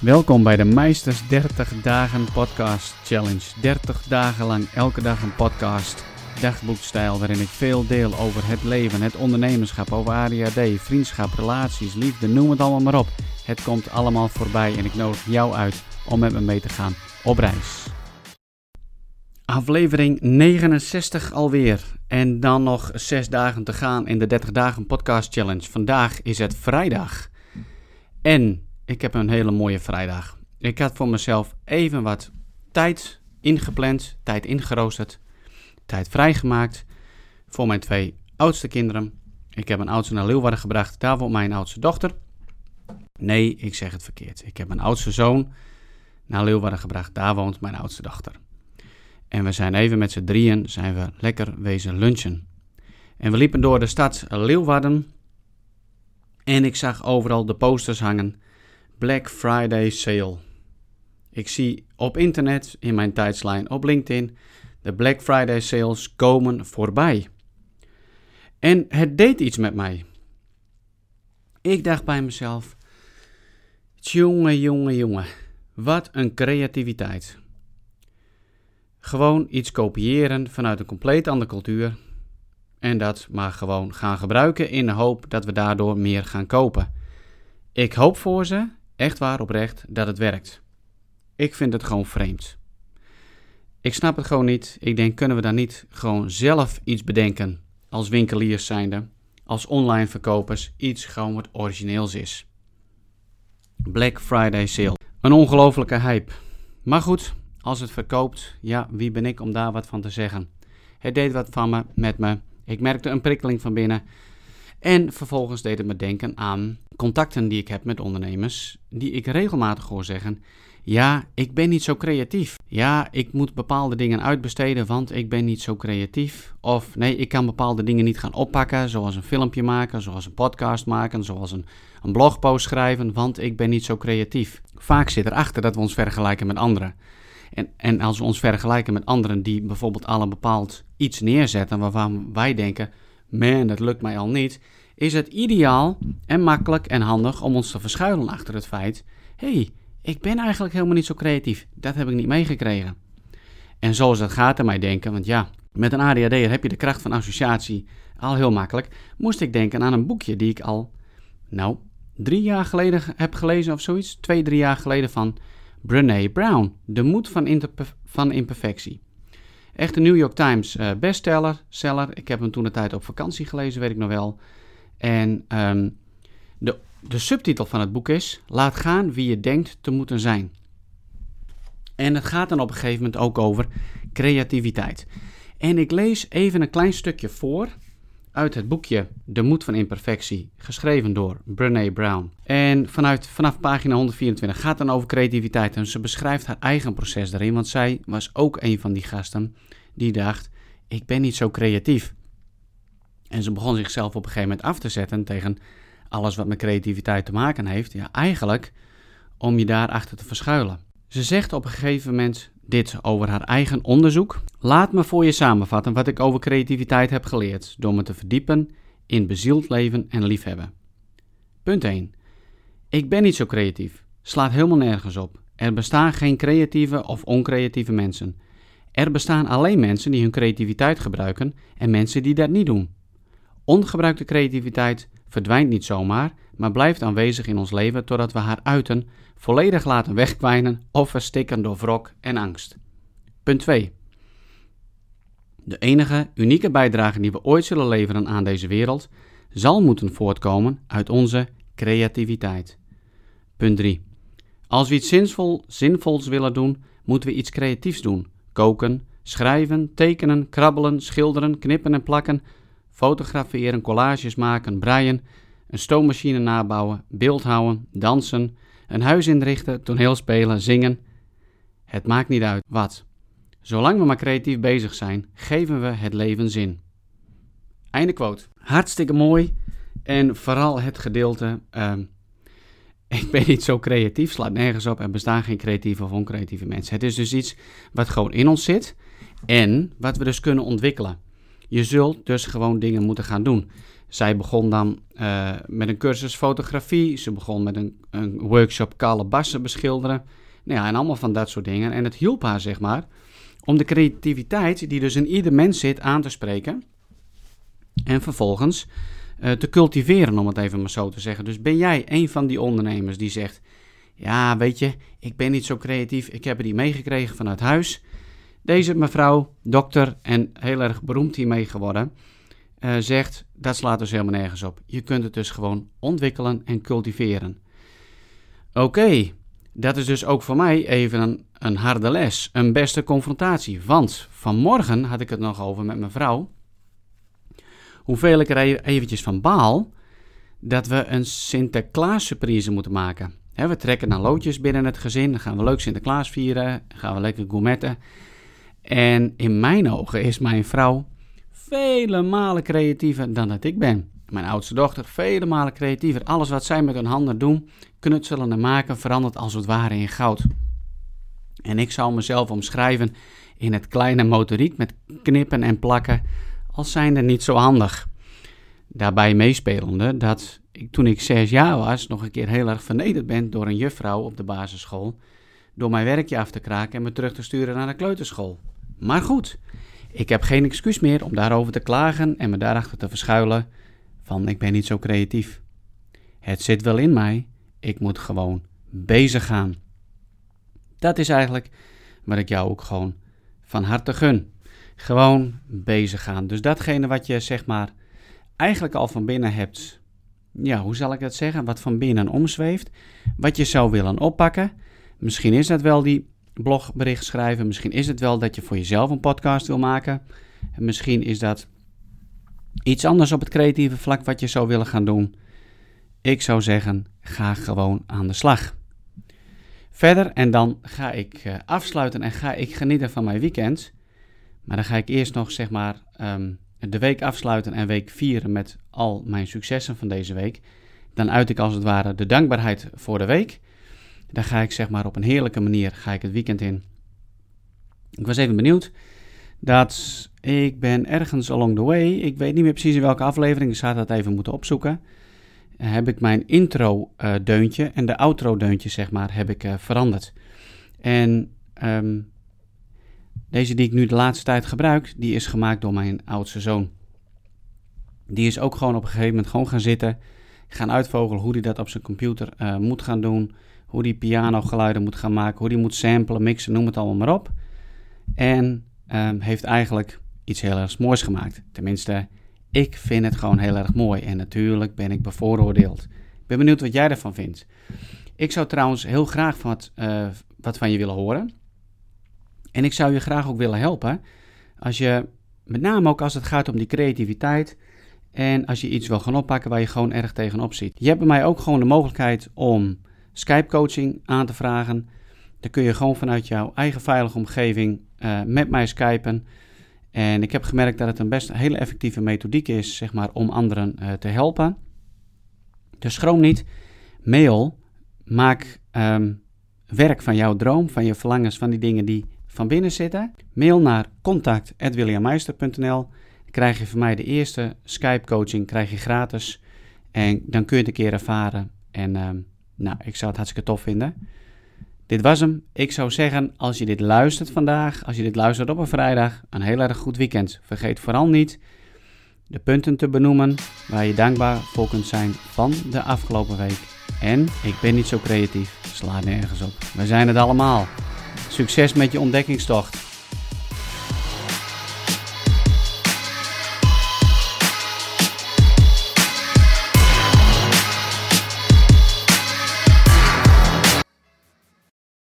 Welkom bij de Meisters 30 Dagen Podcast Challenge. 30 dagen lang, elke dag een podcast. Dagboekstijl waarin ik veel deel over het leven, het ondernemerschap, over ADHD, vriendschap, relaties, liefde, noem het allemaal maar op. Het komt allemaal voorbij en ik nodig jou uit om met me mee te gaan op reis. Aflevering 69 alweer. En dan nog 6 dagen te gaan in de 30 dagen podcast challenge. Vandaag is het vrijdag. En ik heb een hele mooie vrijdag. Ik had voor mezelf even wat tijd ingepland, tijd ingeroosterd, tijd vrijgemaakt voor mijn twee oudste kinderen. Ik heb mijn oudste naar Leeuwarden gebracht, daar woont mijn oudste dochter. Nee, ik zeg het verkeerd. Ik heb mijn oudste zoon naar Leeuwarden gebracht, daar woont mijn oudste dochter. En we zijn even met z'n drieën, zijn we lekker wezen lunchen. En we liepen door de stad Leeuwarden en ik zag overal de posters hangen Black Friday Sale. Ik zie op internet, in mijn tijdslijn, op LinkedIn, de Black Friday sales komen voorbij. En het deed iets met mij. Ik dacht bij mezelf: jongen, jongen, jongen, wat een creativiteit. Gewoon iets kopiëren vanuit een compleet andere cultuur en dat maar gewoon gaan gebruiken in de hoop dat we daardoor meer gaan kopen. Ik hoop voor ze echt waar oprecht dat het werkt. Ik vind het gewoon vreemd. Ik snap het gewoon niet. Ik denk, kunnen we dan niet gewoon zelf iets bedenken als winkeliers zijnde, als online verkopers, iets gewoon wat origineels is. Black Friday sale. Een ongelofelijke hype. Maar goed, als het verkoopt, ja, wie ben ik om daar wat van te zeggen? Het deed wat van me, met me. Ik merkte een prikkeling van binnen. En vervolgens deed het me denken aan contacten die ik heb met ondernemers, die ik regelmatig hoor zeggen: Ja, ik ben niet zo creatief. Ja, ik moet bepaalde dingen uitbesteden, want ik ben niet zo creatief. Of nee, ik kan bepaalde dingen niet gaan oppakken, zoals een filmpje maken, zoals een podcast maken, zoals een, een blogpost schrijven, want ik ben niet zo creatief. Vaak zit erachter dat we ons vergelijken met anderen. En, en als we ons vergelijken met anderen die bijvoorbeeld al een bepaald iets neerzetten waarvan wij denken man, dat lukt mij al niet, is het ideaal en makkelijk en handig om ons te verschuilen achter het feit: hé, hey, ik ben eigenlijk helemaal niet zo creatief. Dat heb ik niet meegekregen. En zoals dat gaat in mij denken, want ja, met een ADHD heb je de kracht van associatie al heel makkelijk, moest ik denken aan een boekje die ik al, nou, drie jaar geleden heb gelezen of zoiets. Twee, drie jaar geleden van Brené Brown. De moed van, imperfectie. Echt een New York Times uh, bestseller. Seller. Ik heb hem toen de tijd op vakantie gelezen, weet ik nog wel. En ehm, de, de subtitel van het boek is: Laat gaan wie je denkt te moeten zijn. En het gaat dan op een gegeven moment ook over creativiteit. En ik lees even een klein stukje voor uit het boekje De Moed van Imperfectie, geschreven door Brené Brown. En vanuit, vanaf pagina 124 gaat het dan over creativiteit. En ze beschrijft haar eigen proces daarin, want zij was ook een van die gasten die dacht: Ik ben niet zo creatief. En ze begon zichzelf op een gegeven moment af te zetten tegen alles wat met creativiteit te maken heeft. Ja, eigenlijk om je daarachter te verschuilen. Ze zegt op een gegeven moment dit over haar eigen onderzoek. Laat me voor je samenvatten wat ik over creativiteit heb geleerd door me te verdiepen in bezield leven en liefhebben. Punt 1. Ik ben niet zo creatief. Slaat helemaal nergens op. Er bestaan geen creatieve of oncreatieve mensen. Er bestaan alleen mensen die hun creativiteit gebruiken en mensen die dat niet doen. Ongebruikte creativiteit verdwijnt niet zomaar, maar blijft aanwezig in ons leven totdat we haar uiten, volledig laten wegkwijnen of verstikken door wrok en angst. Punt 2. De enige unieke bijdrage die we ooit zullen leveren aan deze wereld zal moeten voortkomen uit onze creativiteit. Punt 3. Als we iets zinvol, zinvols willen doen, moeten we iets creatiefs doen. Koken, schrijven, tekenen, krabbelen, schilderen, knippen en plakken, fotograferen, collages maken, breien, een stoommachine nabouwen, beeldhouden, dansen, een huis inrichten, toneel spelen, zingen. Het maakt niet uit wat. Zolang we maar creatief bezig zijn, geven we het leven zin. Einde quote. Hartstikke mooi. En vooral het gedeelte. Ehm, ik ben niet zo creatief, slaat nergens op. Er bestaan geen creatieve of oncreatieve mensen. Het is dus iets wat gewoon in ons zit en wat we dus kunnen ontwikkelen. Je zult dus gewoon dingen moeten gaan doen. Zij begon dan uh, met een cursus fotografie. Ze begon met een, een workshop kalebassen beschilderen. Nou ja, en allemaal van dat soort dingen. En het hielp haar, zeg maar, om de creativiteit die dus in ieder mens zit aan te spreken. En vervolgens uh, te cultiveren, om het even maar zo te zeggen. Dus ben jij een van die ondernemers die zegt: Ja, weet je, ik ben niet zo creatief. Ik heb het hier meegekregen vanuit huis. Deze mevrouw, dokter en heel erg beroemd hiermee geworden, uh, zegt: Dat slaat dus helemaal nergens op. Je kunt het dus gewoon ontwikkelen en cultiveren. Oké, dat is dus ook voor mij even een, een harde les, een beste confrontatie. Want vanmorgen had ik het nog over met mijn vrouw. Hoeveel ik er e-, eventjes van baal dat we een Sinterklaas surprise moeten maken. we trekken naar loodjes binnen het gezin, dan gaan we leuk Sinterklaas vieren, gaan we lekker gourmetten. En in mijn ogen is mijn vrouw vele malen creatiever dan dat ik ben. Mijn oudste dochter vele malen creatiever. Alles wat zij met hun handen doen, knutselen en maken, verandert als het ware in goud. En ik zou mezelf omschrijven in het kleine motoriek met knippen en plakken, als zijnde niet zo handig. Daarbij meespelende dat ik toen ik zes jaar was nog een keer heel erg vernederd ben door een juffrouw op de basisschool, door mijn werkje af te kraken en me terug te sturen naar de kleuterschool. Maar goed, ik heb geen excuus meer om daarover te klagen en me daarachter te verschuilen van ik ben niet zo creatief. Het zit wel in mij, ik moet gewoon bezig gaan. Dat is eigenlijk wat ik jou ook gewoon van harte gun. Gewoon bezig gaan. Dus datgene wat je zeg maar eigenlijk al van binnen hebt, ja, hoe zal ik dat zeggen? Wat van binnen omzweeft, wat je zou willen oppakken. Misschien is dat wel die blogbericht schrijven. Misschien is het wel dat je voor jezelf een podcast wil maken. En misschien is dat iets anders op het creatieve vlak wat je zou willen gaan doen. Ik zou zeggen, ga gewoon aan de slag. Verder, en dan ga ik uh, afsluiten en ga ik genieten van mijn weekend. Maar dan ga ik eerst nog, zeg maar, um, de week afsluiten en week vieren met al mijn successen van deze week. Dan uit ik als het ware de dankbaarheid voor de week. Dan ga ik, zeg maar, op een heerlijke manier ga ik het weekend in. Ik was even benieuwd dat ik ben ergens along the way, ik weet niet meer precies in welke aflevering, ik zou dat even moeten opzoeken heb ik mijn intro-deuntje en de outro-deuntje, zeg maar, heb ik uh, veranderd. En um, deze die ik nu de laatste tijd gebruik, die is gemaakt door mijn oudste zoon. Die is ook gewoon op een gegeven moment gewoon gaan zitten, gaan uitvogelen hoe hij dat op zijn computer uh, moet gaan doen, hoe hij pianogeluiden moet gaan maken, hoe hij moet samplen, mixen, noem het allemaal maar op. En um, heeft eigenlijk iets heel erg moois gemaakt. Tenminste, ik vind het gewoon heel erg mooi en natuurlijk ben ik bevooroordeeld. Ik ben benieuwd wat jij ervan vindt. Ik zou trouwens heel graag wat, uh, wat van je willen horen. En ik zou je graag ook willen helpen. Als je, met name ook als het gaat om die creativiteit. En als je iets wil gaan oppakken waar je gewoon erg tegenop ziet. Je hebt bij mij ook gewoon de mogelijkheid om Skype coaching aan te vragen. Dan kun je gewoon vanuit jouw eigen veilige omgeving uh, met mij skypen. En ik heb gemerkt dat het een best hele effectieve methodiek is, zeg maar, om anderen uh, te helpen. Dus schroom niet. Mail. Maak um, werk van jouw droom, van je verlangens, van die dingen die van binnen zitten. Mail naar contact.williammeister.nl. krijg je van mij de eerste Skype coaching, krijg je gratis. En dan kun je het een keer ervaren. En um, nou, ik zou het hartstikke tof vinden. Dit was hem. Ik zou zeggen, als je dit luistert vandaag, als je dit luistert op een vrijdag, een heel erg goed weekend. Vergeet vooral niet de punten te benoemen waar je dankbaar voor kunt zijn van de afgelopen week. En ik ben niet zo creatief, sla nergens op. We zijn het allemaal. Succes met je ontdekkingstocht.